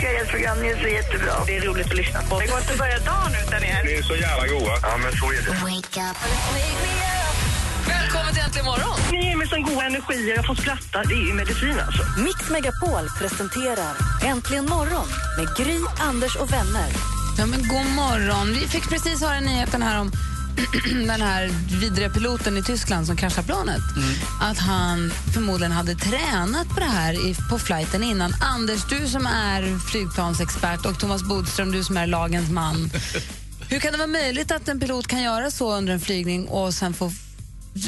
älskar ert program, ni är så jättebra. Det är roligt att lyssna på. Det går inte att börja dagen utan er. Ni är så jävla goa. Ja, men så är det. Välkommen till Äntligen morgon! Ni ger mig sån god energi och jag får skratta. Det är ju medicin alltså. Mix Megapol presenterar Äntligen morgon med Gry, Anders och vänner. Ja, men god morgon. Vi fick precis höra nyheten här om den här vidriga piloten i Tyskland som kraschade planet. Att han förmodligen hade tränat på det här i, på flighten innan. Anders, du som är flygplansexpert och Thomas Bodström, du som är lagens man. Hur kan det vara möjligt att en pilot kan göra så under en flygning och sen få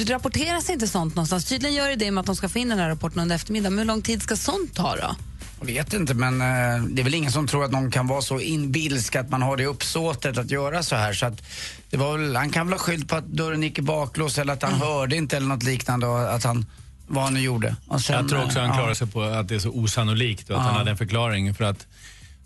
Rapporteras inte sånt någonstans? Tydligen gör det det med att de ska få in den här rapporten under eftermiddagen. Men hur lång tid ska sånt ta då? Jag vet inte, men eh, det är väl ingen som tror att någon kan vara så inbilsk att man har det uppsåtet att göra så här. Så att det var väl, han kan väl ha skyllt på att dörren gick i baklås eller att han hörde inte eller något liknande och att han, vad han nu gjorde. Och sen, Jag tror också eh, han ja. klarar sig på att det är så osannolikt och att Ja. han hade en förklaring för att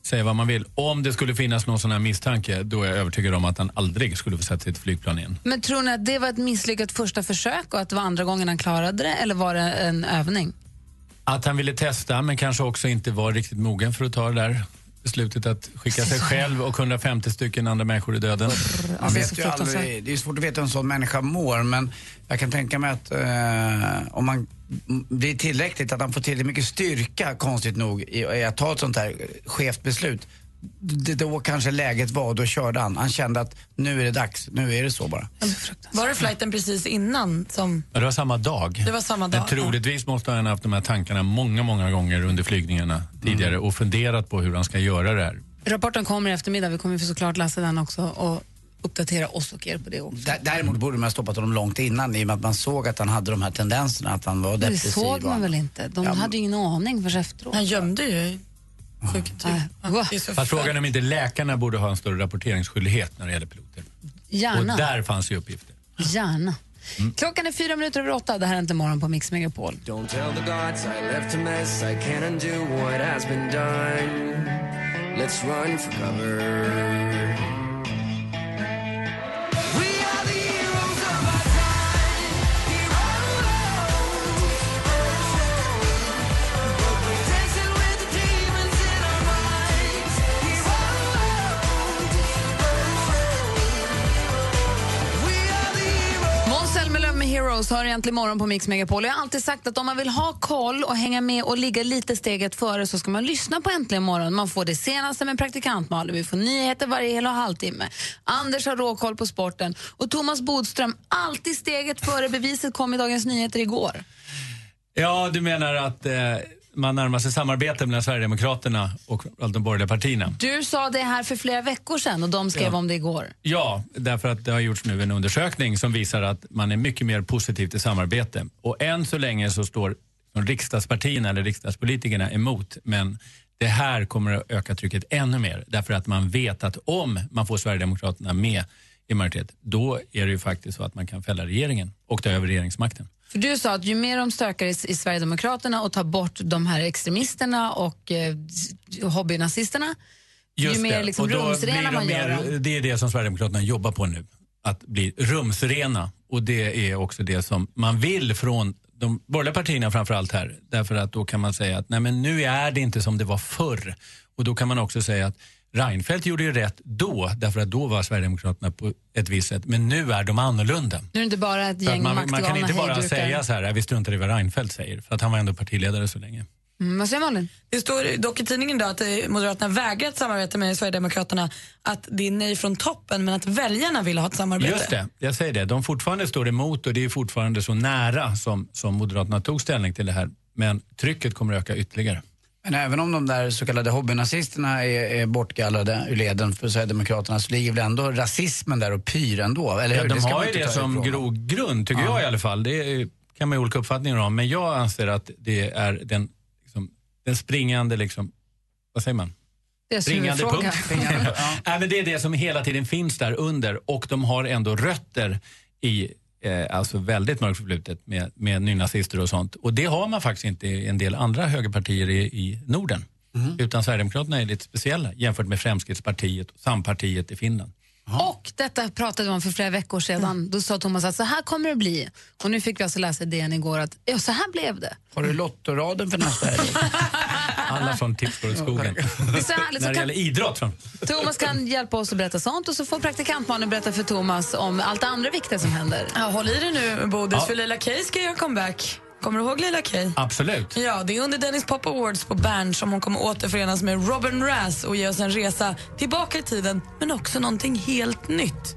säga vad man vill. Om det skulle finnas någon sån här misstanke, då är jag övertygad om att han aldrig skulle få sätta sig i ett flygplan igen. Men tror ni att det var ett misslyckat första försök och att det var andra gången han klarade det eller var det en övning? Att han ville testa, men kanske också inte var riktigt mogen för att ta det där beslutet att skicka sig själv och 150 stycken andra människor i döden. Man vet ju aldrig, det är svårt att veta hur en sån människa mår men jag kan tänka mig att eh, om man det är tillräckligt att han får tillräckligt mycket styrka konstigt nog i, i att ta ett sånt här skevt beslut. Det, då kanske läget var, då körde han. Han kände att nu är det dags, nu är det så bara. Var det flighten precis innan som... Ja, det var samma dag. Det var samma dag, Men troligtvis måste han ha haft de här tankarna många, många gånger under flygningarna tidigare och funderat på hur han ska göra det här. Rapporten kommer i eftermiddag. Vi kommer såklart läsa den också och uppdatera oss och er på det också. Dä- Däremot borde man ha stoppat honom långt innan i och med att man såg att han hade de här tendenserna, att han var Det depressiv. såg man och- väl inte? De Ja, hade ju ingen aning förrän efteråt. Han gömde ju så Fast frågan är om inte läkarna borde ha en större rapporteringsskyldighet när det gäller piloter. Gärna. Och där fanns ju uppgifter. Gärna. Klockan är fyra minuter över åtta. Det här är inte morgon på Mix Megapol. Don't tell the gods I left a mess. I can't undo what has been done. Let's run for cover. Zelmerlöw med Heroes egentligen morgon på Mix Megapol. Jag har alltid sagt att om man vill ha koll och hänga med och ligga lite steget före så ska man lyssna på Äntligen morgon. Man får det senaste med praktikant Malin. Vi får nyheter varje hel och halvtimme. Anders har råkoll på sporten. Och Thomas Bodström, alltid steget före. Beviset kom i Dagens Nyheter igår. Ja, du menar att eh, man närmar sig samarbete mellan Sverigedemokraterna och de borgerliga partierna? Du sa det här för flera veckor sedan och de skrev Ja. om det igår. Ja, därför att det har gjorts nu en undersökning som visar att man är mycket mer positiv till samarbete. Och än så länge så står riksdagspartierna eller riksdagspolitikerna emot. Men det här kommer att öka trycket ännu mer därför att man vet att om man får Sverigedemokraterna med i majoritet, då är det ju faktiskt så att man kan fälla regeringen och ta över regeringsmakten. För du sa att ju mer de stökar i, i Sverigedemokraterna och tar bort de här extremisterna och eh, hobbynazisterna, ju mer liksom rumsrena de man mer, gör dem. Det är det som Sverigedemokraterna jobbar på nu. Att bli rumsrena. Och det är också det som man vill från de borgerliga partierna framförallt här. Därför att då kan man säga att nej men nu är det inte som det var förr. Och då kan man också säga att Reinfeldt gjorde ju rätt då, därför att då var Sverigedemokraterna på ett visst sätt. Men nu är de annorlunda. Nu är det inte bara ett att gäng man, man kan inte bara hejdukar. säga så här, vi struntar i vad Reinfeldt säger. För att han var ändå partiledare så länge. Mm, vad säger Malin? Det står dock i tidningen idag att eh, Moderaterna vägrar ett samarbete med Sverigedemokraterna. Att det är nej från toppen men att väljarna vill ha ett samarbete. Just det, jag säger det. De fortfarande står emot och det är fortfarande så nära som, som Moderaterna tog ställning till det här. Men trycket kommer att öka ytterligare. Men även om de där så kallade hobbynazisterna är, är bortgallrade ur leden för Sverigedemokraterna så ligger väl ändå rasismen där och pyr ändå, eller Ja, hur? de har ju det som grogrund, tycker Ja. jag i alla fall. Det är- kan man ha olika uppfattningar om. Men jag anser att det är den, liksom, den springande, liksom, vad säger man? Deras Ringande huvudfråga. punkt. Nej, men det är det som hela tiden finns där under och de har ändå rötter i eh, alltså väldigt mörkt förflutet med, med nynazister och sånt. Och det har man faktiskt inte i en del andra högerpartier i, i Norden. Utan Sverigedemokraterna är lite speciella jämfört med Fremskrittspartiet och Sampartiet i Finland. Och detta pratade vi om för flera veckor sedan. Då sa Thomas att så här kommer det bli. Och nu fick vi alltså läsa i DN igår att ja, så här blev det. Har du lottoraden för nästa helg? Alla från Tipsgårdsskogen. Det är så härligt. Så När det kan, gäller idrott. Från. Thomas kan hjälpa oss att berätta sånt och så får praktikant Malin berätta för Thomas om allt det andra viktiga som händer. Ja, håll i dig nu, Bodis, Ja. för Leila K ska göra comeback. Kommer du ihåg Leila K? Absolut. Ja, det är under Dennis Pop Awards på Bern som hon kommer återförenas med Robin Razz och ge oss en resa tillbaka i tiden, men också någonting helt nytt.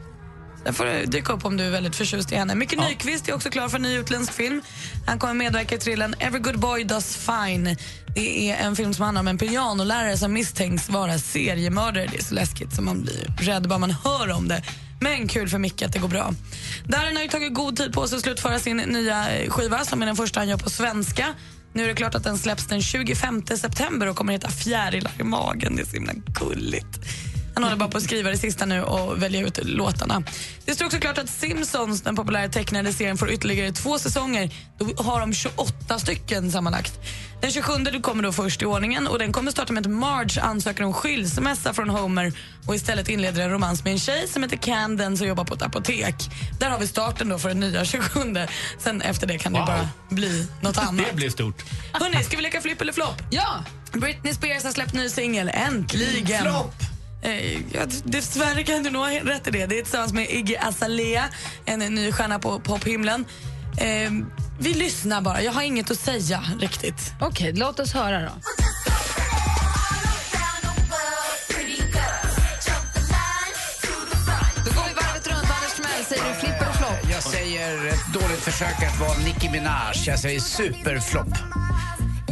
Där får du dyka upp om du är väldigt förtjust i henne. Micke Nyqvist är också klar för en ny utländsk film. Han kommer medverka i thrillern Every Good Boy Does Fine. Det är en film som handlar om en pianolärare som misstänks vara seriemördare. Det är så läskigt så man blir rädd bara man hör om det. Men kul för Micke att det går bra. Darin har ju tagit god tid på sig att slutföra sin nya eh, skiva som är den första han gör på svenska. Nu är det klart att den släpps den 25 september och kommer heta Fjärilar i magen. Det är så himla gulligt. Han håller bara på att skriva det sista nu och välja ut låtarna. Det står också klart att Simpsons, den populära tecknade serien, får ytterligare två säsonger. Då har de 28 stycken sammanlagt. Den 27 du kommer då först i ordningen och den kommer starta med att Marge ansöker om skilsmässa från Homer och istället inleder en romans med en tjej som heter Candence och jobbar på ett apotek. Där har vi starten då för den nya 27. Sen efter det kan det Wow. bara bli något annat. Det blir stort. Hörrni, ska vi leka flipp eller flopp? Ja! Britney Spears har släppt ny singel, äntligen. Flopp. Eh, ja, dessvärre kan du nog ha rätt i det. Det är tillsammans med Iggy Azalea, en ny stjärna på pophimlen. Eh, vi lyssnar bara. Jag har inget att säga riktigt. Okej, låt oss höra då. Då går vi varvet runt. Anders Timell, säger du flipp eller flopp? Jag säger ett dåligt försök att vara Nicki Minaj. Jag säger superflopp.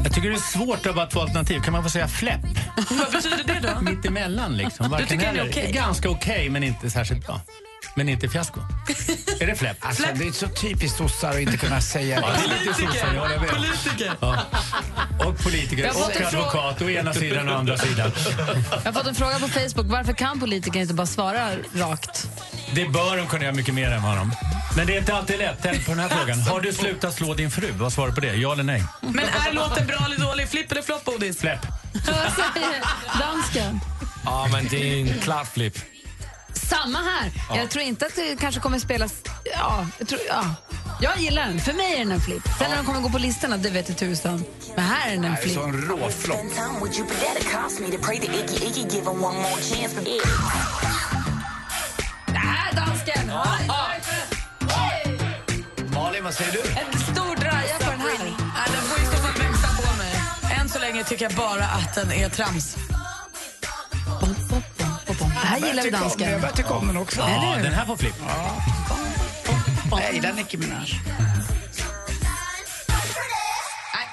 Jag tycker det är svårt att vara två alternativ. Kan man få säga fläpp? Vad betyder det då? Mitt emellan liksom. Varken tycker det är okej? Ganska okej, men inte särskilt bra. Men inte fiasko. är det fläpp? Alltså, det är så typiskt sossar att inte kunna säga det. ja, vet. Politiker. Ja. Och politiker och advokat å ena sidan och andra sidan. Jag har fått en fråga på Facebook. Varför kan politiker inte bara svara rakt? Det bör de kunna göra mycket mer än vad de. Men det är inte alltid lätt. Tänk på den här frågan. Har du slutat slå din fru? Vad svarar du på det? Ja eller nej? Men är låten bra eller dålig? Flipp eller flopp, Bodis? Fläpp. Vad säger dansken? Ja, men det är en klar flipp. Samma här. Jag tror inte att det kanske kommer spelas... Ja, jag, tror, ja. jag gillar den. För mig är den en flipp. Sen när de kommer gå på listorna, det vet jag tusan. Men här är den en Det är flipp. så en råflopp. Här, dansken! Malin, vad säger du? En stor draja på den här. Nej, den får i så fall växa på mig. Än så länge tycker jag bara att den är trams. Här gillar vi Jag dansken. börjar tycka om den också. Ja, den här får flipp. Jag gillar Nicki Minaj.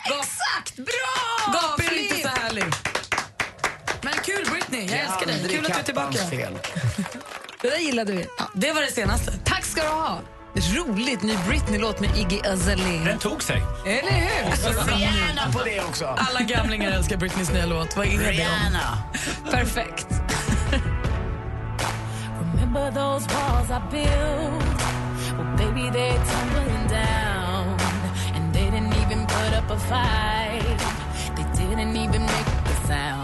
Exakt! Bra! Gap är inte så härlig. Men kul Britney, jag älskar dig. Kul att du är tillbaka. Det där gillade vi. Ja, det var det senaste. Tack ska du ha. Roligt ny Britney-låt med Iggy Azalea. Den tog sig. Eller hur? Rihanna på det också. Alla gamlingar älskar Britneys nya låt. Vad är det om? Rihanna. Perfekt. Remember those walls I built? Well, baby, they're tumbling down. And they didn't even put up a fight. They didn't even make a sound.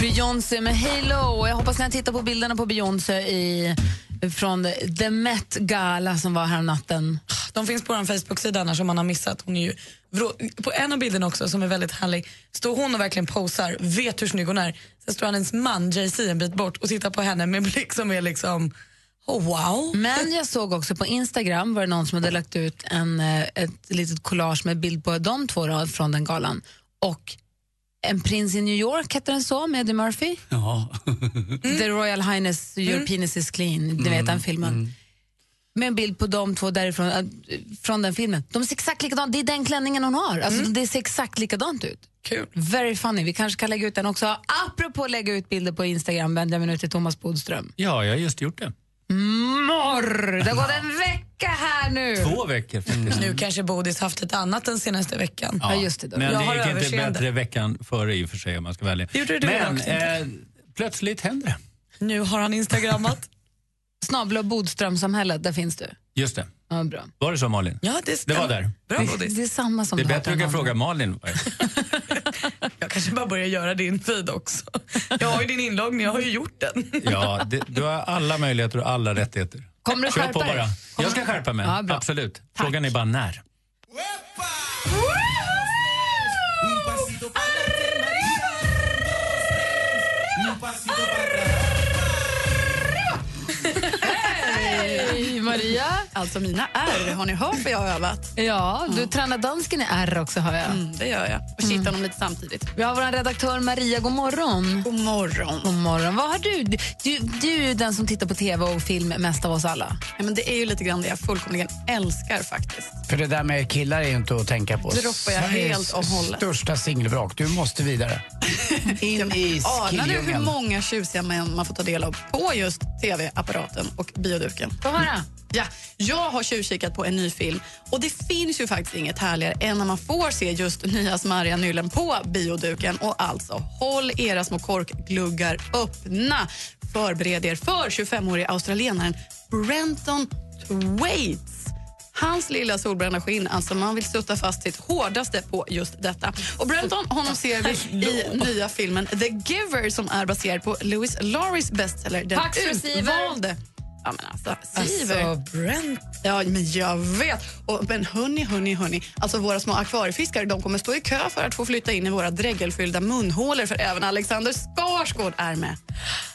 Beyoncé med Halo. Jag hoppas ni har tittat på bilderna på Beyoncé i, från The Met Gala som var här natten. De finns på vår Facebook-sida annars om man har missat. Hon är ju på en av bilderna också som är väldigt härlig står hon och verkligen posar, vet hur snygg hon är. Sen står hennes man Jay-Z en bit bort och tittar på henne med en blick som är liksom oh, wow. Men jag såg också på Instagram var det någon som hade lagt ut en, eh, ett litet collage med bild på de två från den galan. Och En prins i New York hette den så, med Eddie Murphy. Ja. The Royal Highness, Your Penis is clean, du vet den filmen. Med en bild på de två därifrån, äh, från den filmen. De ser exakt likadant, det är den klänningen hon har. Alltså, Det ser exakt likadant ut. Kul. Very funny, vi kanske kan lägga ut den också. Apropå att lägga ut bilder på Instagram, vänder jag mig nu till Thomas Bodström. Ja, jag har just gjort det. Mm, morr! Det har gått en vecka här nu. Två veckor faktiskt. Nu kanske Bodis haft lite annat den senaste veckan. Ja, just det. Då. Men Jag det gick inte bättre veckan före i och för sig om man ska välja. Det gjorde du Men också. eh, plötsligt händer det. Nu har han instagrammat. Snabla Bodströmsamhället, där finns du. Just det. Ja, bra. Var det så Malin? Ja, det Det stämmer. var där. Bra Det, Bodis. det är samma som Det är bättre att fråga Malin. Jag kanske bara börjar göra din feed också. Jag har ju din inloggning, jag har ju gjort den. Ja, det, du har alla möjligheter och alla rättigheter. Kommer du Kör skärpa på dig? bara. Jag ska skärpa mig, Ja, absolut. Frågan är bara när. Maria. Alltså mina R, har ni hört vad jag har övat? Ja, du tränar dansken i R också har jag. Mm, det gör jag. Och kittar dem lite samtidigt. Vi har vår redaktör Maria, god morgon. God morgon. God morgon. Vad har du? Du, du är ju den som tittar på tv och film mest av oss alla. Ja, men det är ju lite grann det jag fullkomligen älskar faktiskt. För det där med killar är ju inte att tänka på. Det droppar jag Sveriges helt och hållet. största singelvrak. Du måste vidare. In i Anar du hur många tjusiga män man får ta del av på just tv-apparaten och bioduken? Få höra. Ja, jag har tjuvkikat på en ny film och det finns ju faktiskt inget härligare än när man får se just nya smarriga nyllen på bioduken. Och alltså, håll era små korkgluggar öppna. Förbered er för 25-årige australienaren Brenton Thwaites. Hans lilla solbrända skinn, alltså man vill stötta fast sitt hårdaste på just detta. Och Brenton, honom ser vi i nya filmen The Giver som är baserad på Louis Laurys bestseller Den Siver. utvalde. Ja, men alltså, Siver. Alltså, Brent. Ja, men jag vet. Och, men hörni, hörni, hörni. Alltså våra små akvariefiskare de kommer stå i kö för att få flytta in i våra dräggelfyllda munhålor för även Alexander Skarsgård är med.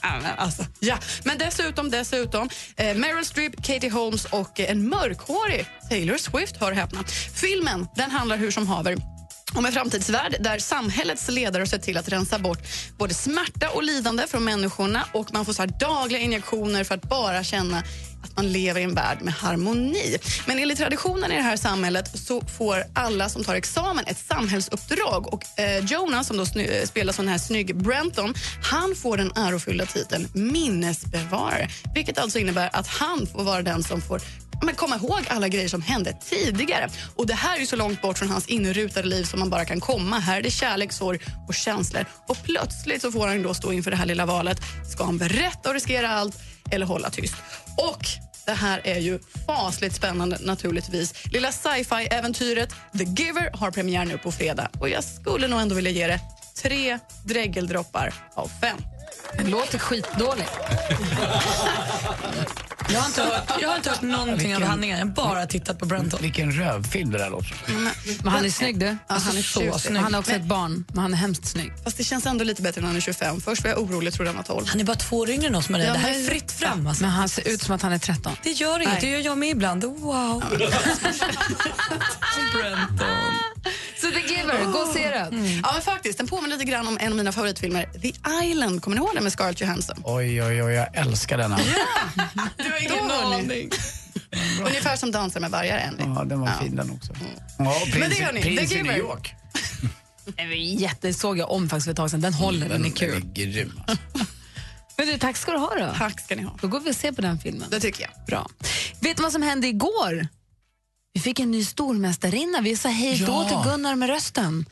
Ja, men, alltså, ja. men dessutom, dessutom eh, Meryl Streep, Katie Holmes och eh, en mörkhårig Taylor Swift, hör häpna. Filmen den handlar hur som haver om en framtidsvärld där samhällets ledare har sett till att rensa bort både smärta och lidande från människorna och man får så här dagliga injektioner för att bara känna att man lever i en värld med harmoni. Men enligt traditionen i det här samhället så får alla som tar examen ett samhällsuppdrag och eh, Jonas som då spelar den här snygg Brenton, han får den ärofyllda titeln minnesbevarare, vilket alltså innebär att han får vara den som får men komma ihåg alla grejer som hände tidigare. Och Det här är så långt bort från hans inrutade liv som man bara kan komma. Här är det kärlek, sorg och känslor. Och Plötsligt så får han då stå inför det här lilla valet. Ska han berätta och riskera allt eller hålla tyst? Och det här är ju fasligt spännande naturligtvis. Lilla sci-fi-äventyret The Giver har premiär nu på fredag och jag skulle nog ändå vilja ge det tre dräggeldroppar av fem. Det låter skitdåligt. Jag har inte hört, jag har inte hört någonting av handlingen, jag har bara tittat på Brenton. Vilken rövfilm det där låter. Men han är snygg du. Alltså, han är så tjusig. snygg. Han är också ett barn, men han är hemskt snygg. Fast det känns ändå lite bättre när han är 25. Först var jag orolig, trodde han var 12. Han är bara två år yngre än oss Maria. Ja, det här men- är fritt fram. Alltså. Men han ser ut som att han är 13. Det gör inget, Nej. det gör jag med ibland. Wow. Brenton. Giver, gå och se den. Ja, men faktiskt. Den påminner lite grann om en av mina favoritfilmer, The Island. Kommer ni ihåg den med Scarlett Johansson? Oj, oj, oj, jag älskar denna. Du har ingen aning. Ungefär som Dansar med vargar, Andy. Ja, den var fin den också. Ja, och Men det gör ni, prins The i New. York. Den Jätte, såg jag om faktiskt för ett tag sedan. Den håller, den är kul. Den är grym. alltså. Men du, tack ska du ha då. Tack ska ni ha. Då går vi och ser på den filmen. Det tycker jag. Bra. Vet du vad som hände igår? Vi fick en ny stormästarinna. Vi sa hej då Ja. till Gunnar med rösten.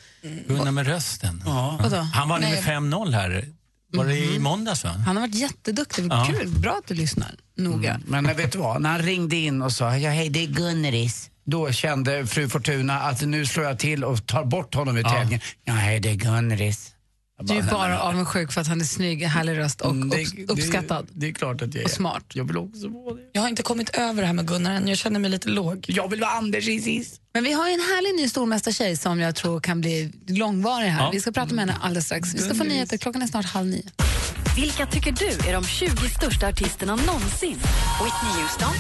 Gunnar med rösten. Vadå? Han var Nej. med 5-0 här. Var det i måndags? Va? Han har varit jätteduktig. Ja. Kul. Bra att du lyssnar noga. Men vet du vad, när han ringde in och sa ja, hej det är Gunnaris. Då kände fru Fortuna att nu slår jag till och tar bort honom ur tävlingen. Ja, hej det är Gunnaris. Du är bara avundsjuk för att han är snygg, härlig röst och Mm, det- upps- uppskattad. Det, det är klart att jag är. Och smart. Jag vill också vara det. Jag har inte kommit över det här med Gunnar än. Jag känner mig lite låg. Jag vill vara Anders i sist. Men vi har ju en härlig ny stormästartjej som jag tror kan bli långvarig här. Ja. Vi ska prata med henne alldeles strax. Vi ska få nyheter. Klockan är snart halv nio. Vilka tycker du är de 20 största artisterna någonsin? Whitney Houston?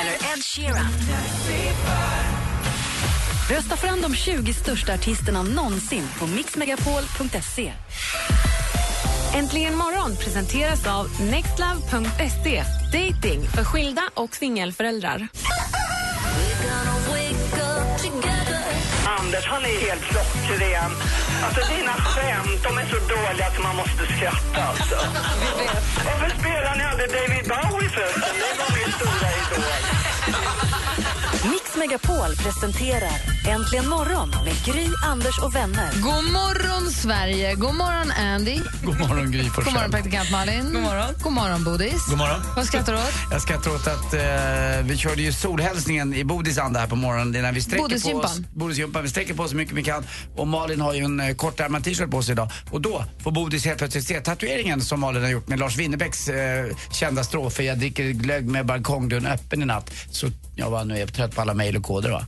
Eller Ed Sheeran? Rösta fram de 20 största artisterna någonsin på mixmegapol.se. Äntligen morgon presenteras av nextlove.se. Dating för skilda och singelföräldrar. Anders, han är helt klockren. Alltså dina skämt, de är så dåliga att man måste skratta alltså. Varför spelar ni aldrig David Bowie förresten? Det var min stora idol. Mix Megapol presenterar Äntligen morgon med Gry, Anders och vänner. God morgon, Sverige! God morgon, Andy. God morgon, Gry Forssell. God morgon, praktikant Malin. God morgon, God morgon Bodis. God morgon. Vad skrattar du åt? Jag skrattar åt att eh, vi körde ju solhälsningen i Bodis anda här på morgonen. Det är När vi sträcker på oss, Bodisgympan. Vi sträcker på oss så mycket vi kan. Och Malin har ju en eh, kortärmad t-shirt på sig idag. Och då får Bodis helt plötsligt se tatueringen som Malin har gjort med Lars Winnerbäcks eh, kända strofer. Jag dricker glögg med balkongdörren öppen i natt. Så jag var nu är jag trött på alla mejl och koder va.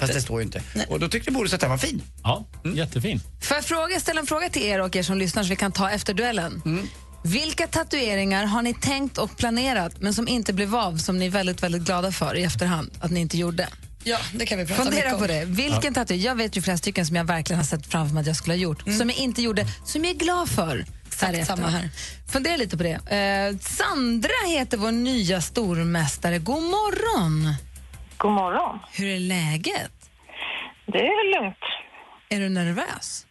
Fast det står ju inte. Och då tyckte Bodis att den var fin. Ja, jättefin. Får jag fråga, ställa en fråga till er och er som lyssnar så vi kan ta efter duellen? Mm. Vilka tatueringar har ni tänkt och planerat men som inte blev av, som ni är väldigt, väldigt glada för i efterhand att ni inte gjorde? Ja, det kan vi prata Fundera mycket på om. det. Vilken tatuering? Jag vet ju flera stycken som jag verkligen har sett framför mig att jag skulle ha gjort, som jag inte gjorde, som jag är glad för. Exakt Mm. samma här. Fundera lite på det. Eh, Sandra heter vår nya stormästare. God morgon! God morgon. Hur är läget? Det är lugnt. Är du nervös?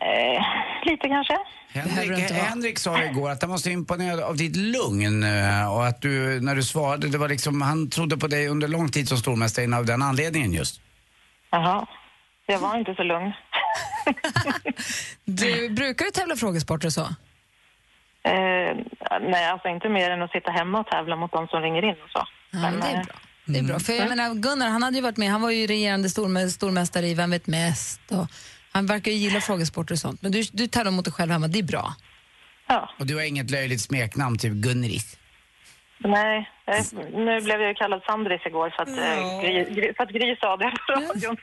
Eh, lite kanske. Henrik. Henrik sa igår att han var så imponerad av ditt lugn eh, och att du, när du svarade, det var liksom, han trodde på dig under lång tid som stormästare av den anledningen just. Jaha. Jag var inte så lugn. Du, brukar du tävla frågesporter och så? Eh, nej, alltså inte mer än att sitta hemma och tävla mot de som ringer in och så. Ja, men det är eh, bra. Det är bra. För jag menar, Gunnar han hade ju varit med, han var ju regerande stormä- stormästare i Vem vet mest? Och han verkar ju gilla frågesporter och sånt. Men du, du tävlar mot dig själv hemma, det är bra. Och du har inget löjligt smeknamn, typ Gunneris. Nej, eh, nu blev jag ju kallad Sandris igår för att, eh, Gry, Gry, för att Gry sa det på radion.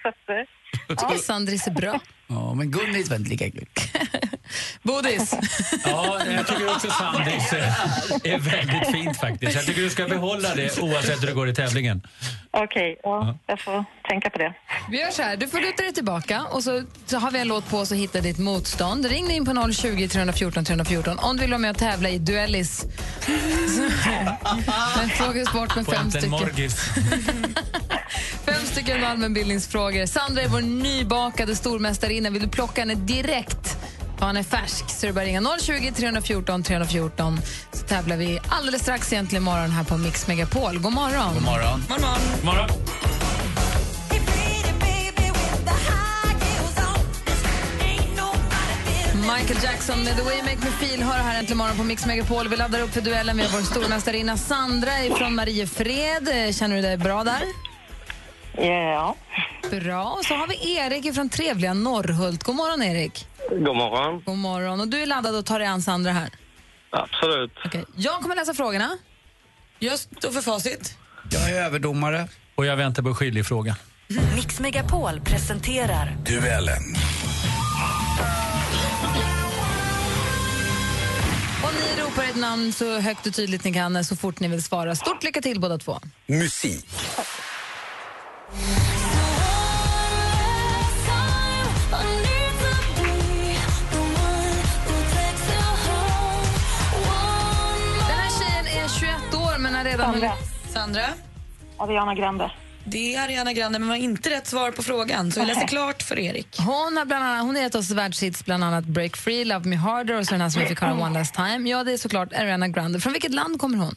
Jag tycker Sandris är bra. Ja, men Gunneris var inte lika kul. Bodis. Ja, jag tycker också Sandis är väldigt fint faktiskt. Jag tycker du ska behålla det oavsett hur det går i tävlingen. Okej, ja, jag får tänka på det. Vi gör så här, du får luta dig tillbaka och så, så har vi en låt på oss att hitta ditt motstånd. Ring in på 020 314 314 om du vill vara med och tävla i Duellis. En frågesport med fem stycken. Fem stycken allmänbildningsfrågor. Sandra är vår nybakade stormästarinna. Vill du plocka henne direkt? Ja, Han är färsk, så det är bara ringa 020 314 314 så tävlar vi alldeles strax egentligen imorgon här på Mix Megapol. God morgon! God morgon. God morgon. Michael Jackson med The Way You Make Me Feel hör här äntligen morgon på Mix Megapol. Vi laddar upp för duellen med vår stormästarinna Sandra från Mariefred. Känner du dig bra där? Ja. Bra. Och så har vi Erik från trevliga Norrhult. God morgon, Erik. God morgon. God morgon. Och du är laddad och tar dig an Sandra här. Absolut. Okej. Jag kommer läsa frågorna. Jag står för facit. Jag är överdomare. Och jag väntar på skiljefrågan. Mix Megapol presenterar Duellen. Och ni ropar ett namn så högt och tydligt ni kan så fort ni vill svara. Stort lycka till båda två. Musik. Redan Sandra. Sandra? Ariana Grande. Det är Ariana Grande, men var inte rätt svar på frågan. Så vi läser klart för Erik. Hon har, bland annat, hon har gett oss världshits, bland annat Break Free, Love Me Harder och så den här som vi fick höra One Last Time. Ja, det är såklart Ariana Grande. Från vilket land kommer hon?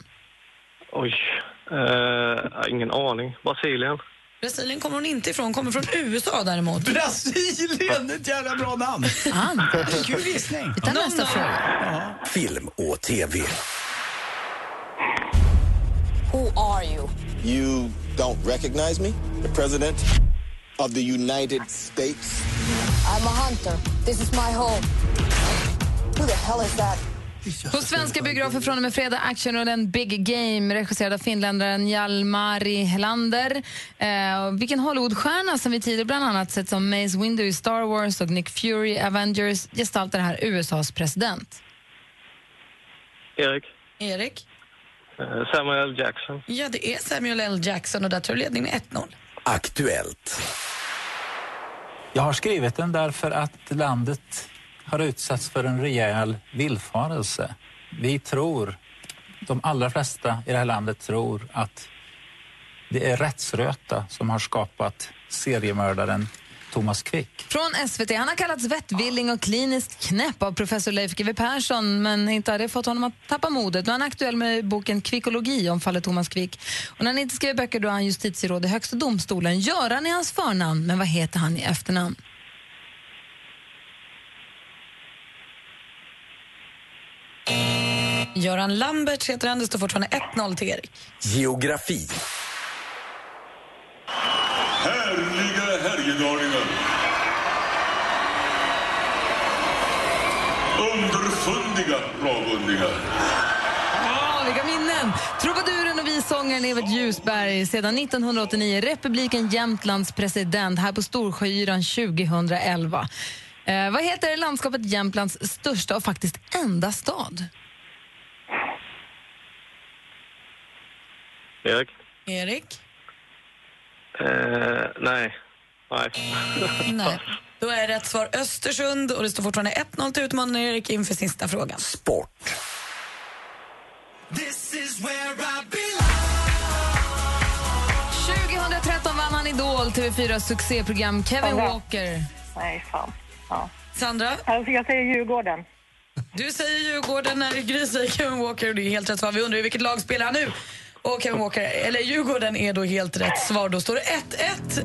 Oj. Eh, ingen aning. Brasilien. Brasilien kommer hon inte ifrån, kommer från USA däremot. Brasilien, ett jävla bra namn. Anders. Kul gissning. Vi tar nästa fråga. Film och TV. Who are you? You don't recognize me? The President of the United States? I'm a hunter. This is my home. Who the hell is that? På svenska biografer från och med fredag action och den Big Game regisserad av finländaren Jalmari Helander. Eh, vilken Hollywoodstjärna som vi tidigare bland annat sett som Mace Windu i Star Wars och Nick Fury i Avengers gestaltar här USAs president. Erik. Erik? Eh, Samuel Jackson. Ja, det är Samuel L. Jackson och där tar du ledning med 1-0. Aktuellt. Jag har skrivit den därför att landet har utsatts för en rejäl villfarelse. Vi tror, de allra flesta i det här landet tror att Det är rättsröta som har skapat seriemördaren Thomas Quick. Från SVT. Han har kallats vettvilling och kliniskt knäpp av professor Leif GW Persson men inte har det fått honom att tappa modet. Nu är han aktuell med boken Kvickologi om fallet Thomas Quick. Och när han inte skriver böcker då är han justitieråd i Högsta domstolen. Göran är hans förnamn, men vad heter han i efternamn? Göran Lambert heter han. Det står fortfarande 1-0 till Erik. Geografi. Härliga Härjedalningar. Underfundiga ravundingar. Åh, vilka minnen! Trubaduren och vissångaren Evert Ljusberg, sedan 1989 republiken Jämtlands president här på Storsjöyran 2011. Eh, vad heter landskapet Jämtlands största och faktiskt enda stad? Erik? Erik? Eh, nej. Nej. Nej. Då är rätt svar Östersund och det står fortfarande 1-0 till utmanaren Erik inför sista frågan. Sport. 2013 vann han Idol, TV4 succéprogram Kevin Sandra. Walker. Nej, fan. Ja. Sandra? Jag säger Djurgården. Du säger Djurgården när Gry säger Kevin Walker och det är helt rätt svar. Vi undrar i vilket lag spelar han nu? Och Kevin Walker, eller Djurgården är då helt rätt svar. Då står det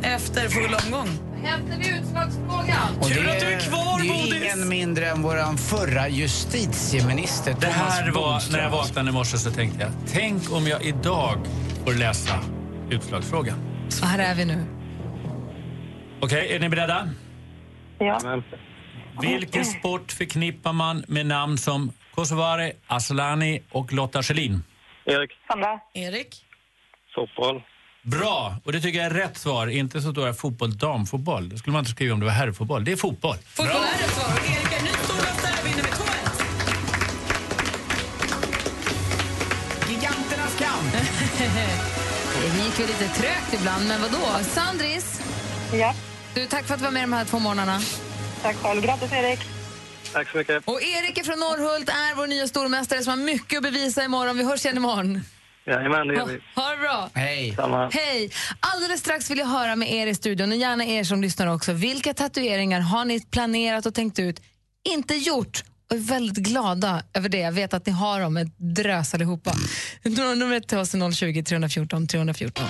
1-1 efter full omgång. Hämtar vi utslagsfrågan? Och att du är kvar, Det är Bodis. ingen mindre än vår förra justitieminister, Det här var, Bodström. när jag vaknade i morse så tänkte jag, tänk om jag idag får läsa utslagsfrågan. Så här är vi nu. Okej, är ni beredda? Ja. Vilken sport förknippar man med namn som Kosovare, Asllani och Lotta Schelin? Erik? Sandra. Erik? Fotboll. Bra, och det tycker jag är rätt svar. Inte så står det fotboll, damfotboll. Det skulle man inte skriva om det var herrfotboll. Det är fotboll. Fotboll är rätt svar. Och Erik är ny stormästare vinner med 2-1. Giganternas kamp! Det gick väl lite trögt ibland, men vad då? Sandris? Ja. Du, tack för att du var med de här två morgnarna. Tack själv. Grattis, Erik. Tack så mycket. Och Erik från Norrhult är vår nya stormästare som har mycket att bevisa imorgon. Vi hörs igen imorgon. Jajamän, det gör Ha, vi. ha det bra! Hej! Samma. Hej! Alldeles strax vill jag höra med er i studion och gärna er som lyssnar också. Vilka tatueringar har ni planerat och tänkt ut, inte gjort och är väldigt glada över det? Jag vet att ni har dem, ett drös allihopa. Numret till oss är 020 314 314.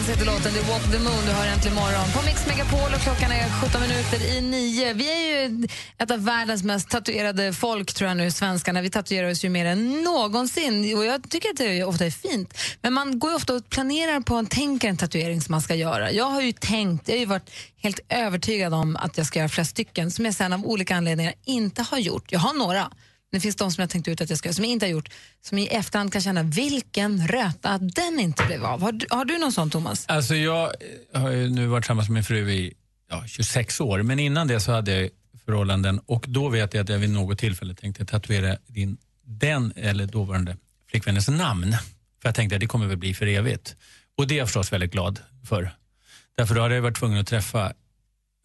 Dance heter låten. Det är Walk the Moon du hör äntligen morgon. På Mix Megapol och klockan är 17 minuter i nio. Vi är ju ett av världens mest tatuerade folk, tror jag nu, svenskarna. Vi tatuerar oss ju mer än någonsin och jag tycker att det ofta är fint. Men man går ju ofta och planerar på en, tänker en tatuering som man ska göra. Jag har ju tänkt, jag har ju varit helt övertygad om att jag ska göra flera stycken som jag sen av olika anledningar inte har gjort. Jag har några. Det finns de som jag tänkt ut att jag ska göra, som jag inte har gjort, som i efterhand kan känna vilken röta att den inte blev av. Har du, har du någon sån, Thomas? Alltså jag har ju nu varit tillsammans med min fru i ja, 26 år, men innan det så hade jag förhållanden och då vet jag att jag vid något tillfälle tänkte tatuera din, den eller dåvarande flickvännens namn. För jag tänkte att det kommer väl bli för evigt. Och det är jag förstås väldigt glad för. Därför då hade jag varit tvungen att träffa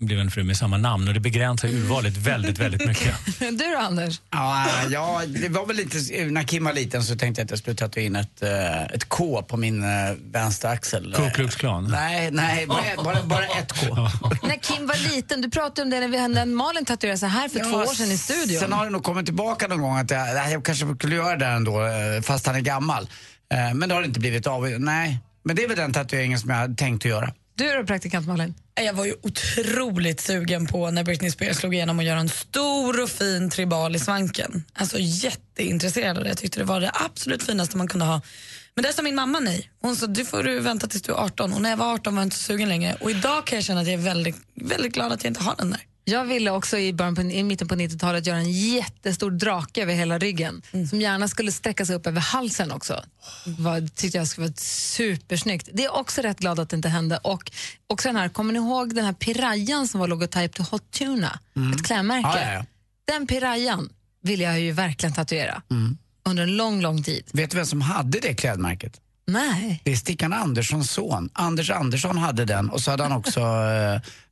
en blivande fru med samma namn och det begränsar urvalet väldigt, väldigt mycket. du då, Anders? Ja, ja, det var väl lite, när Kim var liten så tänkte jag att jag skulle tatuera in ett, eh, ett K på min eh, vänstra axel. Ku Klux Klan? Nej, nej bara, bara, bara ett K. När Kim var liten, du pratade om det när, vi, när Malin tatuerade sig här för två år sedan i studion. Sen har det nog kommit tillbaka någon gång att jag, jag kanske skulle göra det ändå eh, fast han är gammal. Men det har det inte blivit av. Nej, men det är väl den tatueringen som jag hade tänkt att göra. Du då, praktikant Malin? Jag var ju otroligt sugen på när Britney Spears slog igenom att göra en stor och fin tribal i svanken. Alltså jätteintresserad av det. Jag tyckte det var det absolut finaste man kunde ha. Men där sa min mamma nej. Hon sa du får du vänta tills du är 18 och när jag var 18 var jag inte så sugen längre. Och idag kan jag känna att jag är väldigt, väldigt glad att jag inte har den där. Jag ville också i, början på, i mitten på 90-talet göra en jättestor drake över hela ryggen som gärna skulle sträcka sig upp över halsen också. Var, tyckte jag skulle vara supersnyggt. Det är också rätt glad att det inte hände. Och också den här, kommer ni ihåg den här pirayan som var logotyp till Hot Tuna? Ett klädmärke. Ja, ja. Den pirayan vill jag ju verkligen tatuera under en lång, lång tid. Vet du vem som hade det klädmärket? Nej. Det är Stickan Anderssons son. Anders Andersson hade den och så hade han också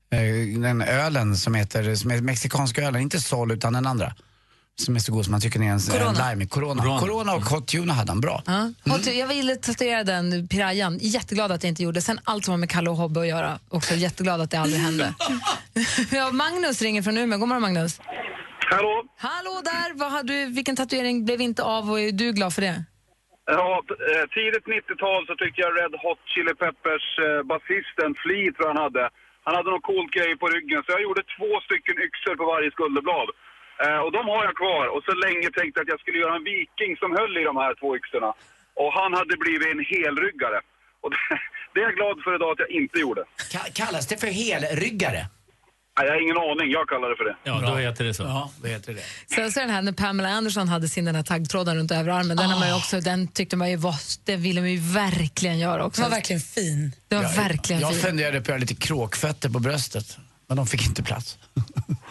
Den ölen som heter, som är mexikanska ölen, inte Sol utan den andra. Som är så god som man tycker är en, Corona. en lime. Corona. Corona. Corona. och Hot Tuna hade han bra. Ja. Hot- Jag ville tatuera den pirayan. Jätteglad att jag inte gjorde. Sen allt som har med Kalle och Hobbe att göra. Också jätteglad att det aldrig hände. ja, Magnus ringer från Umeå. God morgon Magnus. Hallå? Hallå där! Vad har du, vilken tatuering blev inte av och är du glad för det? Ja, eh, tidigt 90-tal så tyckte jag Red Hot Chili Peppers eh, basisten Flea tror jag han hade. Han hade någon coolt grej på ryggen så jag gjorde två stycken yxor på varje skulderblad. Eh, och de har jag kvar och så länge tänkte jag att jag skulle göra en viking som höll i de här två yxorna. Och han hade blivit en helryggare. Och det, det är jag glad för idag att jag inte gjorde. Ka- kallas det för helryggare? Nej, jag har ingen aning, jag kallar det för det. Ja, då heter det så. Ja, då heter det. Sen så är den här när Pamela Anderson hade sin den här taggtråden runt överarmen. Den, har man ju också, den tyckte man ju var, det ville man ju verkligen göra också. Den var verkligen fin. Det var Jag- verkligen Jag fin. funderade på att göra lite kråkfötter på bröstet. Men de fick inte plats.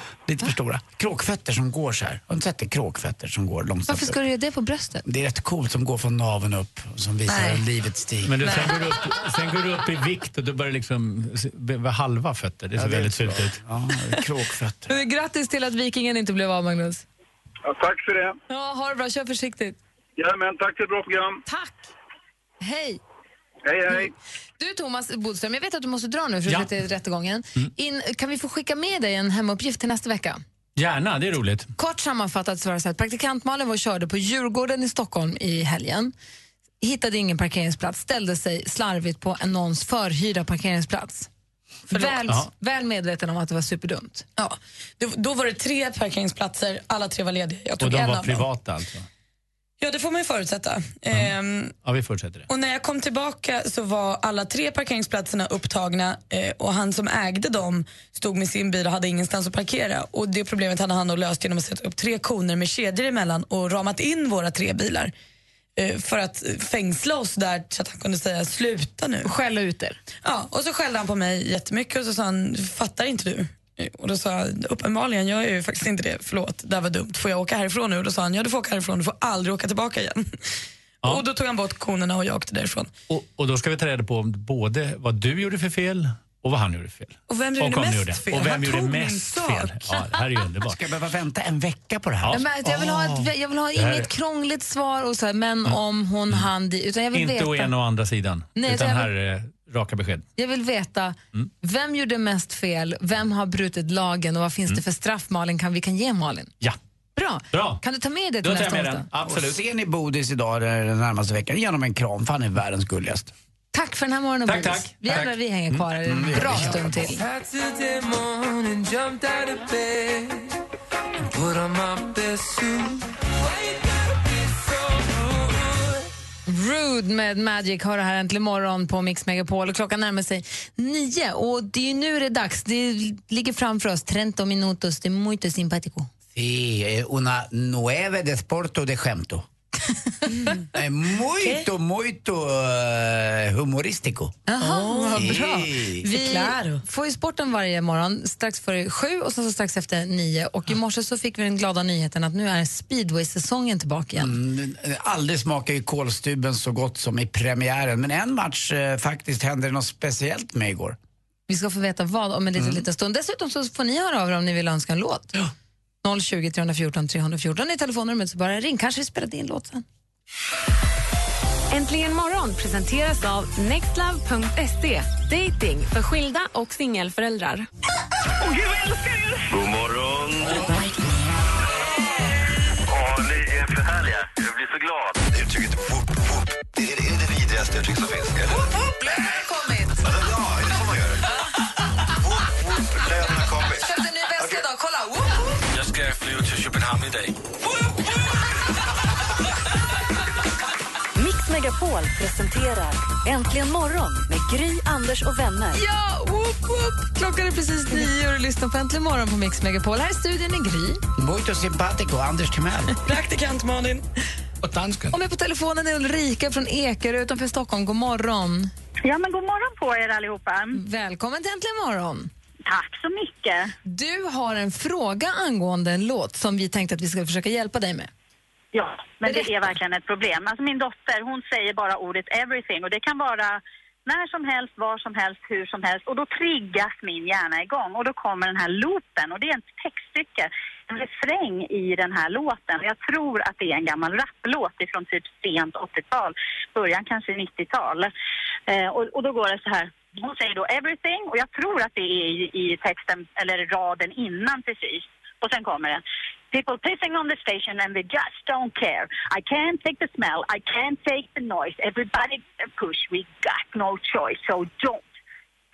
lite för stora. Kråkfötter som går så här. Har du inte sett det? Kråkfötter som går långsamt Varför ska du göra det på bröstet? Det är rätt coolt som går från naveln upp som visar Nej. livets stig. Men du, sen, går du upp, sen går du upp i vikt och du börjar liksom be- halva fötter. Det ser väldigt så. fult ut. Ja, kråkfötter. Grattis till att Vikingen inte blev av, Magnus. Ja, tack för det. Ja, ha det bra. Kör försiktigt. Jajamän, tack för ett bra program. Tack. Hej. Hej, hej. Du Thomas Bodström, jag vet att du måste dra nu för Ja. att till rättegången. In, kan vi få skicka med dig en hemuppgift till nästa vecka? Gärna, det är roligt. Kort sammanfattat så var det så att praktikant Malin var och körde på Djurgården i Stockholm i helgen. Hittade ingen parkeringsplats, ställde sig slarvigt på en någons förhyrda parkeringsplats. Väl, Ja. väl medveten om att det var superdumt. Ja, då, då var det tre parkeringsplatser, alla tre var lediga. Jag tog Och de en var av dem. privata alltså? Ja, det får man ju förutsätta. Ehm, Ja, vi fortsätter det. och när jag kom tillbaka så var alla tre parkeringsplatserna upptagna eh, och han som ägde dem stod med sin bil och hade ingenstans att parkera. Och det problemet hade han då löst genom att sätta upp tre koner med kedjor emellan och ramat in våra tre bilar. eh, För att fängsla oss där så att han kunde säga sluta nu. Skälla ut er. Ja, och så skällde han på mig jättemycket och så sa han, fattar inte du? Eh, Och då sa jag, uppenbarligen gör jag ju faktiskt inte det, förlåt, det här var dumt. Får jag åka härifrån nu? Och då sa han, ja du får åka härifrån, du får aldrig åka tillbaka igen. Och då tog han bort konerna och jag åkte därifrån. Och, och då ska vi ta reda på både vad du gjorde för fel och vad han gjorde för fel. Och vem gjorde om mest gjorde. fel? Och vem Han gjorde mest fel. Ja, det här är ju underbart. Ska jag behöva vänta en vecka på det här? Ja, men jag, vill ha ett, jag vill ha inget är- krångligt svar och så här, men om hon, han, utan jag vill Inte veta. å ena och andra sidan. Nej, utan jag här är raka besked. Jag vill veta Mm. vem gjorde mest fel, vem har brutit lagen och vad finns det för straff Malin kan, vi kan ge Malin? Ja. Bra. Bra. Kan du ta med det till nästa med onsdag? den. Absolut. Och ser ni Bodis idag eller den närmaste veckan, ge honom en kram för han är världens gulligast. Tack för den här morgonen Tack, Bodis. tack. Vi Tack. vi hänger kvar här en Mm, bra stund till. Saturday rude? Med Magic har det här äntligen morgon på Mix Megapol och klockan närmar sig nio och det är ju nu det är dags. Det ligger framför oss 30 minutos de muito simpático. Sí, eh, una nueve de sporto de skämto. Eh, Muito, muito eh, humoristico. Jaha, vad Sí. bra. Vi får ju sporten varje morgon strax före sju och sen så strax efter nio. Och i morse så fick vi den glada nyheten att nu är speedway-säsongen tillbaka igen. Mm, aldrig smakar ju kolstuben så gott som i premiären. Men en match eh, faktiskt hände det något speciellt med igår. Vi ska få veta vad om en liten, Mm. liten stund. Dessutom så får ni höra av er om ni vill önska en låt. 020 314 314 är telefonnumret, så bara ring. Kanske vi spelar din låt sen. Äntligen morgon presenteras av nextlove.se. Dating för skilda och singelföräldrar. God morgon. Megapol presenterar Äntligen morgon med Gry, Anders och vänner. Ja, whoop, whoop. Klockan är precis nio och du lyssnar på Äntligen morgon på Mix Megapol. Här i studion är Gry. Muito simpatico, Anders Timell. Praktikant Malin. Och dansken. Och med på telefonen är Ulrika från Ekerö utanför Stockholm. God morgon. Ja, men god morgon på er allihopa. Välkommen till Äntligen morgon. Tack så mycket. Du har en fråga angående en låt som vi tänkte att vi ska försöka hjälpa dig med. Ja, men det är verkligen ett problem. Alltså min dotter, hon säger bara ordet everything och det kan vara När som helst, var som helst, hur som helst. Och då triggas min hjärna igång och då kommer den här loopen och det är ett textstycke, en refräng i den här låten. Jag tror att det är en gammal rapplåt ifrån typ sent 80-tal, början kanske 90-tal. Eh, och, och då går det så här. Hon säger då everything och jag tror att det är i, i texten, eller raden innan precis. Och sen kommer det. People pissing on the station and they just don't care. I can't take the smell, I can't take the noise. Everybody push, we got no choice. So don't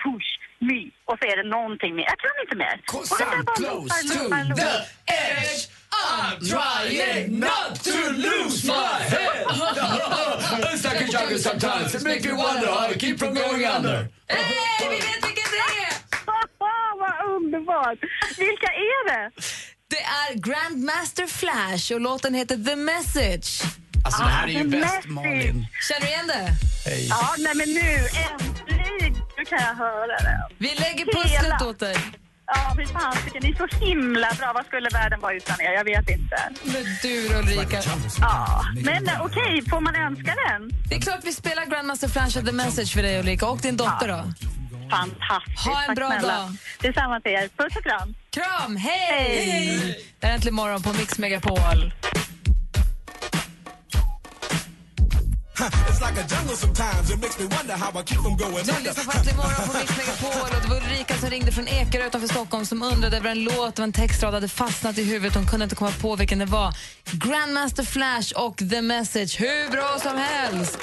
push me. Och så är det någonting mer. Jag kan inte mer. Cause Och det I'm close to the edge. I'm trying not to lose my head. It's like a jungle sometimes. It makes me wonder how I keep from going under. Hej, vi vet vilket det är! Vad underbart! Vilka är det? Det är Grandmaster Flash och låten heter The Message. Alltså det här är ju Ah, The bäst Message. Malin. Känner du igen det? Hej. Ja, nej men nu äntligen nu kan jag höra det. Vi lägger Hela. pusslet åt dig. Ja, fy fasiken. Ni är så himla bra. Vad skulle världen vara utan er? Jag vet inte. Men du Ulrika? Ja, men okej, får man önska den? Det är klart vi spelar Grandmaster Flash och The Message för dig Ulrika och din dotter då. Fantastiskt. Ha en Tack bra snälla. dag. Detsamma till er. Puss och kram. Kram, hej! Hej. Det är Äntligen morgon på Mix Megapol. It's like a jungle sometimes. It makes me wonder how I keep from going Du lyssnar på Äntligen morgon på Mix Megapol och det var Ulrika som ringde från Ekerö utanför Stockholm som undrade över en låt, var en textrad hade fastnat i huvudet. Hon kunde inte komma på vilken det var. Grandmaster Flash och The Message, hur bra som helst!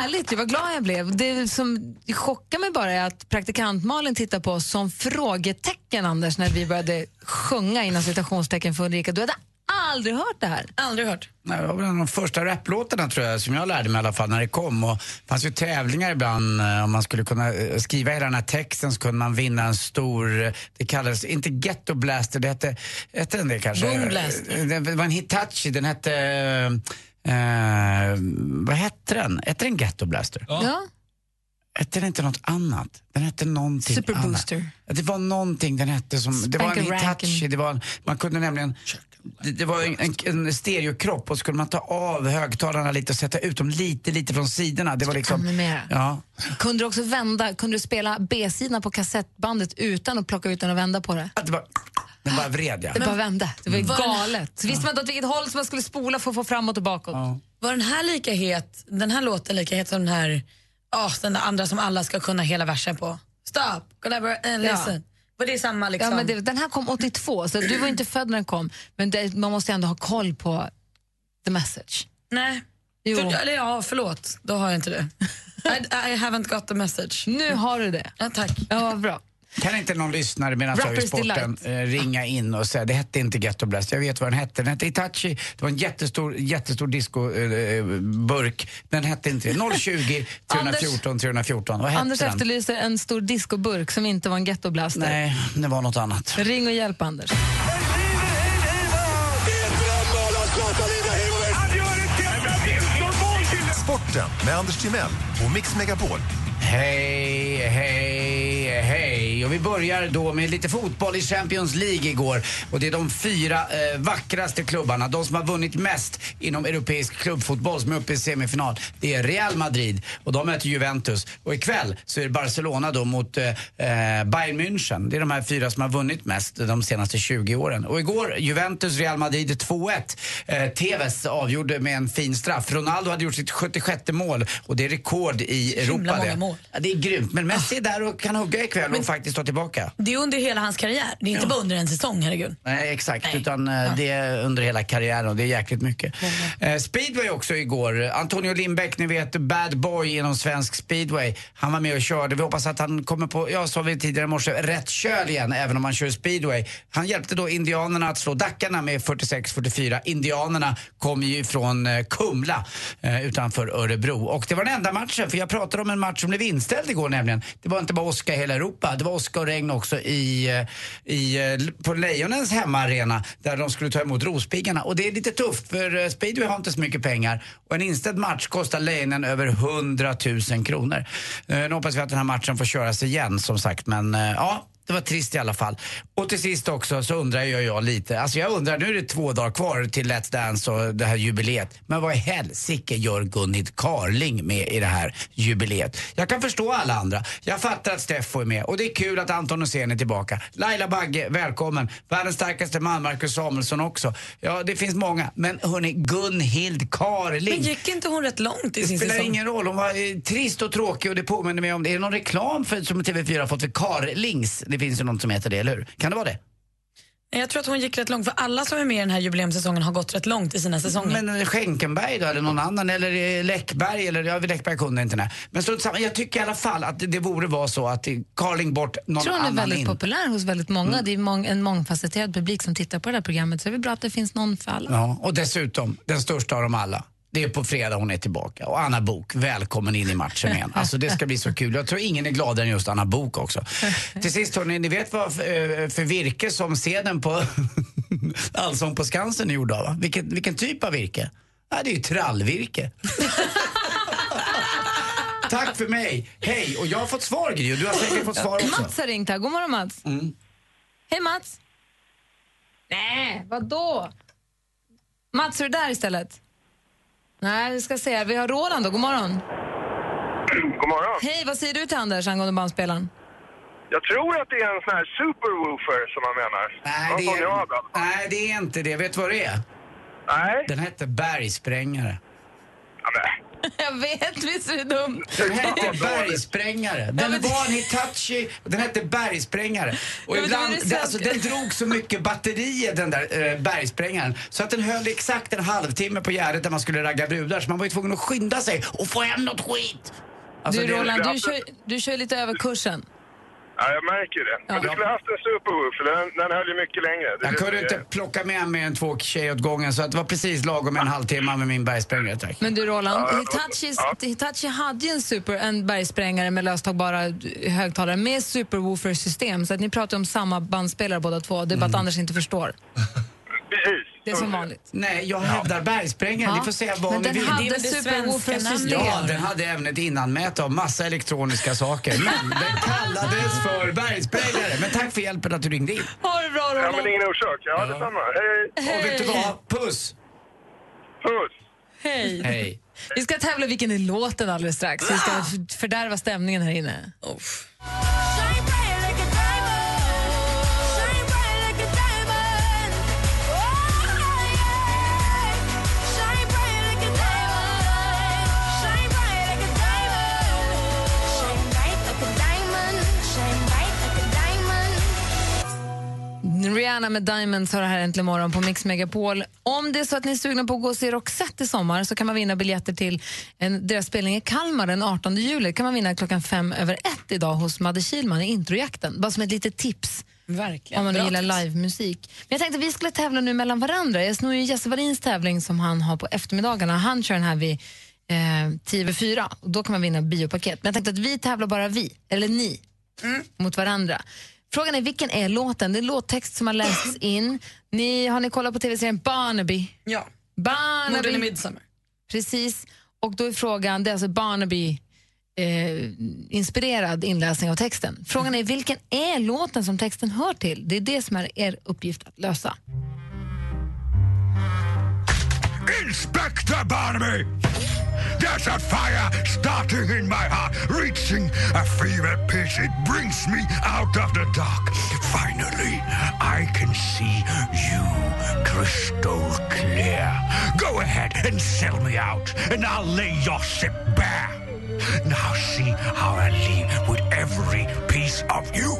Härligt, vad glad jag blev. Det som chockar mig bara är att praktikant Malin tittar på oss som frågetecken, Anders, när vi började sjunga inom citationstecken för Ulrika. Du hade aldrig hört det här? Aldrig hört. Nej, det var väl en av de första rapplåtarna tror jag som jag lärde mig i alla fall när det kom. Och det fanns ju tävlingar ibland eh, om man skulle kunna eh, skriva hela den här texten så kunde man vinna en stor, eh, det kallades inte ghetto blaster, det hette, hette den det kanske? Boom blaster. Det var en Hitachi, den hette, eh, vad hette den? Hette den ghetto blaster? Ja. Hette den inte något annat? Den hette någonting Super annat. Booster. Det var någonting den hette som, det var en Spanker Hitachi, det var en, man kunde nämligen det, det var en, en, en stereokropp och skulle man ta av högtalarna lite och sätta ut dem lite, lite från sidorna. Det var liksom... Ja. Kunde du också vända, kunde du spela B-sidan på kassettbandet utan att plocka ut den och vända på det? Det var, den bara vred, ja. Det bara vände. Det var Var- galet. Så visste man inte åt vilket håll som man skulle spola för att få framåt och bakåt. Var den här lika het, den här låten lika het som den här, oh, den där andra som alla ska kunna hela versen på? Stop, collaborate and Ja. listen. Var det samma liksom? Ja, men det, den här kom 82, så du var inte född när den kom. Men det, man måste ändå ha koll på the message. Nej. Jo. För, eller ja, förlåt, då har jag inte det. I, I haven't got the message. Nu har du det. Ja, tack. Ja, bra. Kan inte någon lyssnare medan jag är i sporten Delight. eh, ringa in och säga det hette inte Ghetto Blast, jag vet vad den hette. Den hette Itachi, det var en jättestor, jättestor discoburk. den hette inte det. 020 314 314. Vad hette Anders den? efterlyser en stor discoburk som inte var en gettoblaster. Nej, det var något annat. Ring och hjälp Anders. Sporten med Anders Timell och Mix Megapol. Hej, hej. Och vi börjar då med lite fotboll i Champions League igår. Och det är de fyra eh, vackraste klubbarna, de som har vunnit mest inom europeisk klubbfotboll som är uppe i semifinal. Det är Real Madrid och de möter Juventus. Och ikväll så är det Barcelona då mot eh, eh, Bayern München. Det är de här fyra som har vunnit mest de senaste 20 åren. Och igår, Juventus, Real Madrid 2-1. Eh, Tevez avgjorde med en fin straff. Ronaldo hade gjort sitt 76 mål och det är rekord i Europa. många det. mål. Ja, det är grymt. Men Messi är där och kan hugga ikväll och faktiskt ta tillbaka. Det är under hela hans karriär, det är inte bara under en säsong, herregud. Nej, exakt. Utan eh, det är under hela karriären och det är jäkligt mycket. Eh, speedway också igår. Antonio Lindbäck, ni vet, bad boy inom svensk speedway. Han var med och körde. Vi hoppas att han kommer på, jag sa vi tidigare i morse, rätt köl igen även om han kör speedway. Han hjälpte då indianerna att slå Dackarna med 46-44. Indianerna kom ju från eh, Kumla eh, utanför Örebro. Och det var den enda matchen, för jag pratade om en match som blev inställd igår nämligen. Det var inte bara åska i hela Europa, det var åska och regn också i, eh, i, eh, på Lejonens hemmaarena där de skulle ta emot Rospiggarna. Och det är lite tufft för eh, speedway har inte så mycket pengar och en inställd match kostar Lejonen över 100 000 kronor. Nu hoppas vi att den här matchen får köras igen som sagt men ja, det var trist i alla fall. Och till sist också så undrar jag, jag lite, alltså jag undrar, nu är det två dagar kvar till Let's Dance och det här jubileet. Men vad i helsike gör Gunhild Carling med i det här jubileet? Jag kan förstå alla andra. Jag fattar att Steffo är med och det är kul att Anton Hysén är tillbaka. Laila Bagge, välkommen. Världens starkaste man, Marcus Samuelsson också. Ja, det finns många. Men hörni, Gunhild Carling. Men gick inte hon rätt långt i Det sin spelar säsong? ingen roll. Hon var eh, trist och tråkig och det påminner mig om det. Är det någon reklam för, som TV4 har fått för Carlings? Det finns ju något som heter det, eller hur? Kan det vara det? Jag tror att hon gick rätt långt, för alla som är med i den här jubileumssäsongen har gått rätt långt i sina säsonger. Men eh, Schenkenberg då, eller någon annan, eller eh, Läckberg, eller ja, Läckberg kunde inte nej. Men strunt samma, jag tycker i alla fall att det, det borde vara så att eh, Carling bort någon Jag tror hon är annan väldigt in. populär hos väldigt många. Mm. Det är mång, en mångfacetterad publik som tittar på det här programmet. Så det är väl bra att det finns någon för alla. Ja, och dessutom, den största av dem alla. Det är på fredag hon är tillbaka. Och Anna Bok välkommen in i matchen igen. Alltså det ska bli så kul. Jag tror ingen är gladare än just Anna Bok också. Till sist hörni, ni vet vad för, eh, för virke som scenen på Allsång på Skansen är gjord av? Vilken, vilken typ av virke? Ja, det är ju trallvirke. Tack för mig. Hej. Och jag har fått svar Gry du har säkert fått svar också. Mats har ringt här. God morgon Mats. Mm. Hej Mats. Nej, vadå? Mats, är du där istället? Nej, vi ska se. Vi har Roland då. God morgon. God morgon. Hej, vad säger du till Anders angående bandspelaren? Jag tror att det är en sån här superwoofer som man menar. Nej, Någon det jag är, nej, det är inte det. Vet du vad det är? Nej. Den hette Bergsprängare. Jag vet, visst är det dumt? Den hette Bergsprängare. Den var en Hitachi, den hette Bergsprängare. Och Ja, men ibland, det alltså, den drog så mycket batterier den där eh, Bergsprängaren så att den höll exakt en halvtimme på Gärdet där man skulle ragga brudar så man var ju tvungen att skynda sig och få hem något skit. Alltså, du Roland, du kör, du kör lite över kursen. Ja, jag märker det. Men du skulle haft en superwoofer. Den, den höll ju mycket längre. Det Jag kunde inte plocka med mer än två tjejer åt gången så att det var precis lagom en halvtimme med min bergsprängare tack. Men du Roland, Ja, Hitachis, Hitachi hade ju en, super, en bergsprängare med löstagbara högtalare med superwoofer-system så att ni pratar om samma bandspelare båda två. Det är bara att Anders inte förstår. Precis. Det är som vanligt. Nej, jag hävdar bergsprängare. Ja. Ni får säga vad Men ni den vill. hade superwoofer-system. Ja, den hade även ett innanmäte av massa elektroniska saker. Men den kallades för bergsprängare. Men tack för hjälpen att du ringde in. Ha det bra Ja, Roland. men ingen orsak. Ja, detsamma. Hej. Och vet du vad? Puss! Puss! Hej. Hej. Vi ska tävla vilken är låten alldeles strax. Vi ska f- fördärva stämningen här inne. Rihanna med Diamonds har det här äntligen morgon på Mix Megapol. Om det är så att ni är sugna på att gå och se Roxette i sommar så kan man vinna biljetter till en, deras spelning i Kalmar den 18 juli. kan man vinna klockan fem över ett idag hos Madde Kihlman i introjakten. Bara som ett litet tips. Verkligen. Om man Bra gillar livemusik. Men jag tänkte att vi skulle tävla nu mellan varandra. Jag snor ju Jesse Wallins tävling som han har på eftermiddagarna. Han kör den här vid eh, 10 över 4 och då kan man vinna biopaket. Men jag tänkte att vi tävlar bara vi, eller ni, mot varandra. Frågan är vilken är låten? Det är låttext som har lästs in. Ni, har ni kollat på tv-serien Barnaby? Ja. Barnaby. Morden i Midsommar. Precis. Och då är frågan, det är alltså Barnaby eh, inspirerad inläsning av texten. Frågan är vilken är låten som texten hör till? Det är det som är er uppgift att lösa. Inspector Barnaby! There's a fire starting in my heart, reaching a fever pitch. It brings me out of the dark. Finally, I can see you crystal clear. Go ahead and sell me out, and I'll lay your ship bare. Now see how I leave with every piece of you.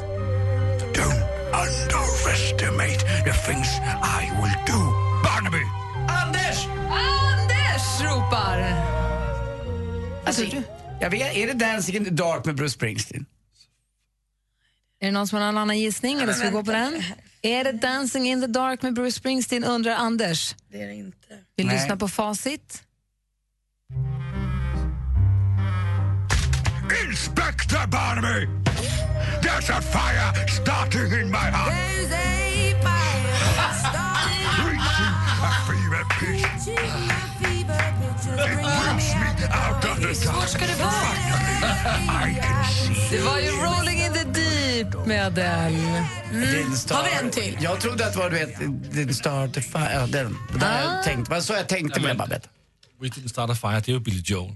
Don't underestimate the things I will do. Barnaby! Anders! Ropar! Alltså, jag vet, är det Dancing in the dark med Bruce Springsteen? Är det någon som har en annan gissning eller ska vi gå på den? Är det Dancing in the dark med Bruce Springsteen undrar Anders? Det är det inte. Vill Nej. lyssna på facit? Inspector Barnaby! There's a fire starting in my heart. Svårt ska det vara. Det var ju Rolling in the deep med Adele. Didn't start- Har vi en till? Jag trodde att det var du vet, didn't start a fire. Den. Där Ah. jag tänkte, var så jag tänkte med Babette. We didn't start a fire, det är ju Billy Joel.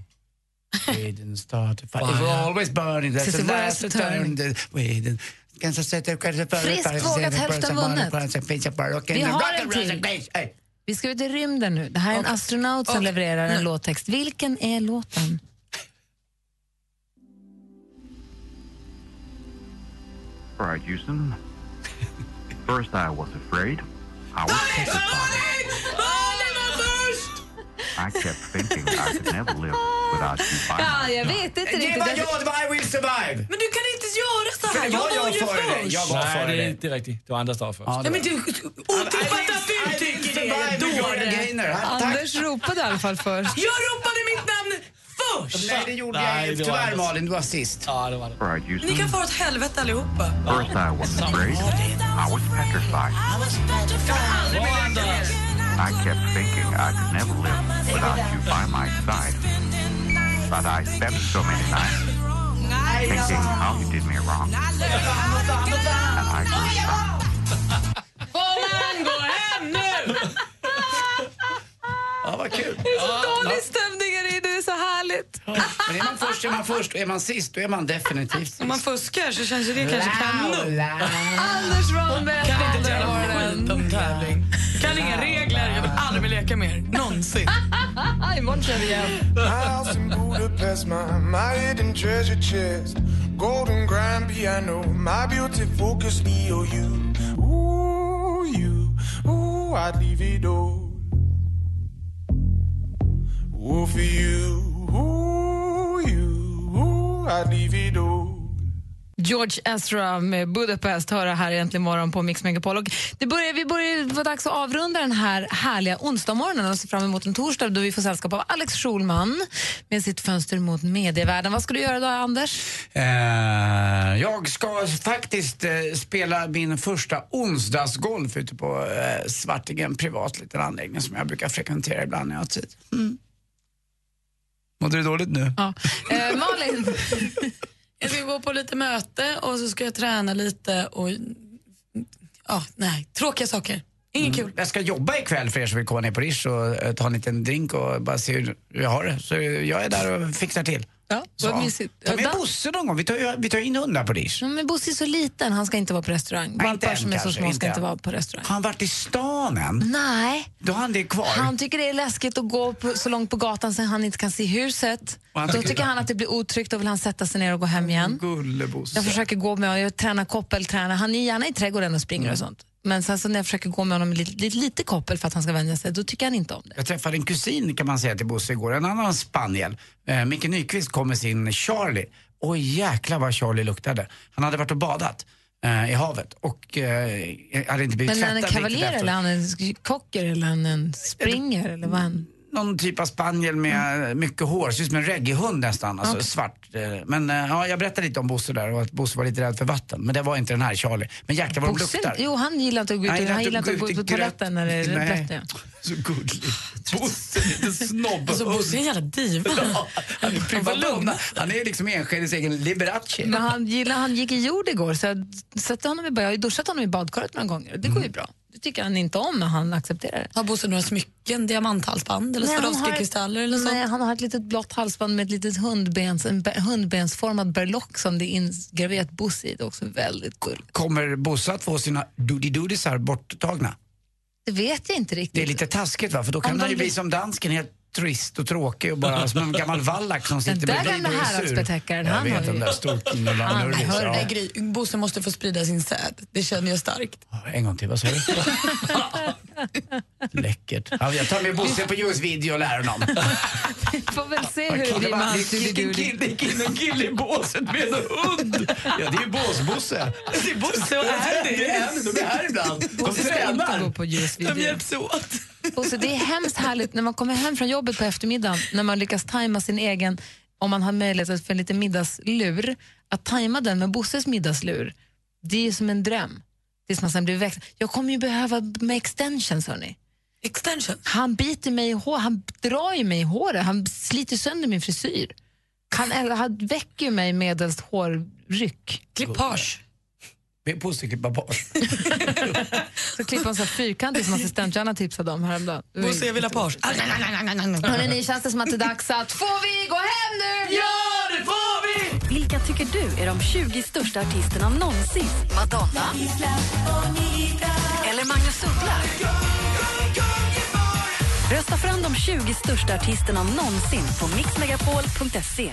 We didn't start a fire. It will always burning. That's the was last turn. We didn't... Friskt vågat, hälften vunnet. Vi har en till. Vi ska ut i rymden nu. Det här är en astronaut som levererar en låttext. Vilken är låten? All right, Houston. First, I was afraid. I was petrified. I kept thinking I could never live without you by my Ja, jag vet inte Det riktigt. var jag, det var I will survive. Men du kan inte göra så här. Det Jag var jag ju före dig. först. Jag var Nej, före det är dig. inte riktigt. Det var Anders först. Ja, Nej, men du, otippat att du tycker det är dåligt. Anders ropade i alla fall först. Jag ropade mitt namn först! Nej, det gjorde Nej, jag det var Tyvärr Anders. Malin, du var sist. Ja, det var det. Ni kan fara åt helvete allihopa. First, I was afraid. I was petrified. I kept thinking I could never live without you by my side. But I spent so many nights thinking how you did me wrong. And I grew. Härligt. Men är man först är man först och är man sist då är man definitivt sist. Om man fuskar så känns ju det kanske kanon. Anders med Kan inte ett jävla skit om tävling. Kan inga regler. Jag vill aldrig mer leka mer. Någonsin. Imorgon kör vi igen. House in Budapest, my, my hidden treasure chest. Golden grand piano, my beauty focus EOU. Ooh, you, ooh, I'd leave it all. Ooh, for you, George Ezra med Budapest hör här egentligen morgon på Mix Megapol. Och det börjar, vi börjar vara dags att avrunda den här härliga onsdagsmorgonen och se fram emot en torsdag då vi får sällskap av Alex Schulman med sitt fönster mot medievärlden. Vad ska du göra då, Anders? Eh, jag ska faktiskt eh, spela min första onsdagsgolf ute på eh, Svartingen, privat liten anläggning som jag brukar frekventera ibland när jag har tid. Mm. Mådde du dåligt nu? Ja. Eh, Malin? Jag ska gå på lite möte och så ska jag träna lite och... Ja, nej, tråkiga saker. Inget kul. Jag ska jobba ikväll för er som vill komma ner på Rish och eh, ta en liten drink och bara se hur jag har det. Så jag är där och fixar till. Ja, Så, vad mysigt. ta med Bosse någon gång. Vi tar, vi tar in hundar på Rish. Ja, men Bosse är så liten, han ska inte vara på restaurang. Nej, Valpar som är så små ska inte vara på restaurang. Har han varit i stan än? Nej. Då har han det kvar. Han tycker det är läskigt att gå på, så långt på gatan så han inte kan se huset. Och Då tycker- tycker han att det blir otryggt och vill han sätta sig ner och gå hem igen. Gullebosse. Jag försöker gå med honom, jag tränar koppeltränar. Han är gärna i trädgården och springer och sånt. Men sen så när jag försöker gå med honom lite, lite, lite koppel för att han ska vänja sig, då tycker han inte om det. Jag träffade en kusin kan man säga till Bosse igår, en annan spaniel. Eh, Micke Nyqvist kom med sin Charlie. Och jäklar vad Charlie luktade. Han hade varit och badat eh, i havet och eh, hade inte blivit Men är han en tvättad kavaljer eller han en kocker eller han en springer eller vad han? Någon typ av spaniel med mycket hår, ser ut som en reggaehund nästan, alltså Okej. svart. Eh, Men eh, ja, jag berättade lite om Bosse där och att Bosse var lite rädd för vatten. Men det var inte den här Charlie. Men jäklar vad de luktar. Jo, han gillar inte att gå ut, Nej, han gillar inte att gå ut på toaletten när det är blött. ja. Så gullig. Bosse, lite snobb. Alltså, Bosse är en jävla diva. Ja, han är. Han är liksom Enskedes egen Liberace. Men han, gillar, han gick i jord igår så jag, satte honom i, jag duschat honom i badkaret några gånger det går ju bra. Det tycker han inte om men han accepterar det. Har Bosse några smycken, diamanthalsband eller Nej, han har Swarovski-kristaller eller Nej, sånt? han har ett litet blått halsband med ett litet hundbens, en be- hundbensformad berlock som det är ingraverat Bosse i. Det är också väldigt gulligt. Kommer Bosse att få sina doody-doodisar borttagna? Det vet jag inte riktigt. Det är lite taskigt va? För då kan han ju bli som dansken, helt trist och tråkig och bara som en gammal vallack som sitter Den där bredvid gamla och är sur. häradsbetäckaren, Jag han vet har den ju- där storknullaren Han, hör, Ja. Gry, Bosse måste få sprida sin säd. Det känner jag starkt. En gång till, vad sa du? Läckert. Ja, jag tar med Bosse på just video och lär honom. Vi får väl se hur det blir med hans Det gick in en kille i båset med en hund. Ja, det är ju båsbosse. Det är Bosse och Andy. Det är Andy, de är här ibland. De Bosse ska inte gå tränar. De hjälps åt. Bosse, det är hemskt härligt när man kommer hem från jobbet på eftermiddagen, när man lyckas tajma sin egen, om man har möjlighet för en liten middagslur, att tajma den med Bosses middagslur, det är som en dröm. Tills man sen blir växt. Jag kommer ju behöva med extensions, hörni. Extension? Han biter mig i hår, han drar ju mig i håret, han sliter sönder min frisyr. Han, han väcker mig medelst hårryck. Klippage. Klippa bort. Så klippa en sån här fyrkantig som assistent Johanna tipsade om häromdagen. Bosse, jag vill ha page. Hörrni, ni känns det som att det är dags att får vi gå hem nu? Ja, det får vi! Vilka tycker du är de 20 största artisterna någonsin? Madonna? Eller Magnus Uggla? Rösta fram de 20 största artisterna någonsin på mixmegapol.se.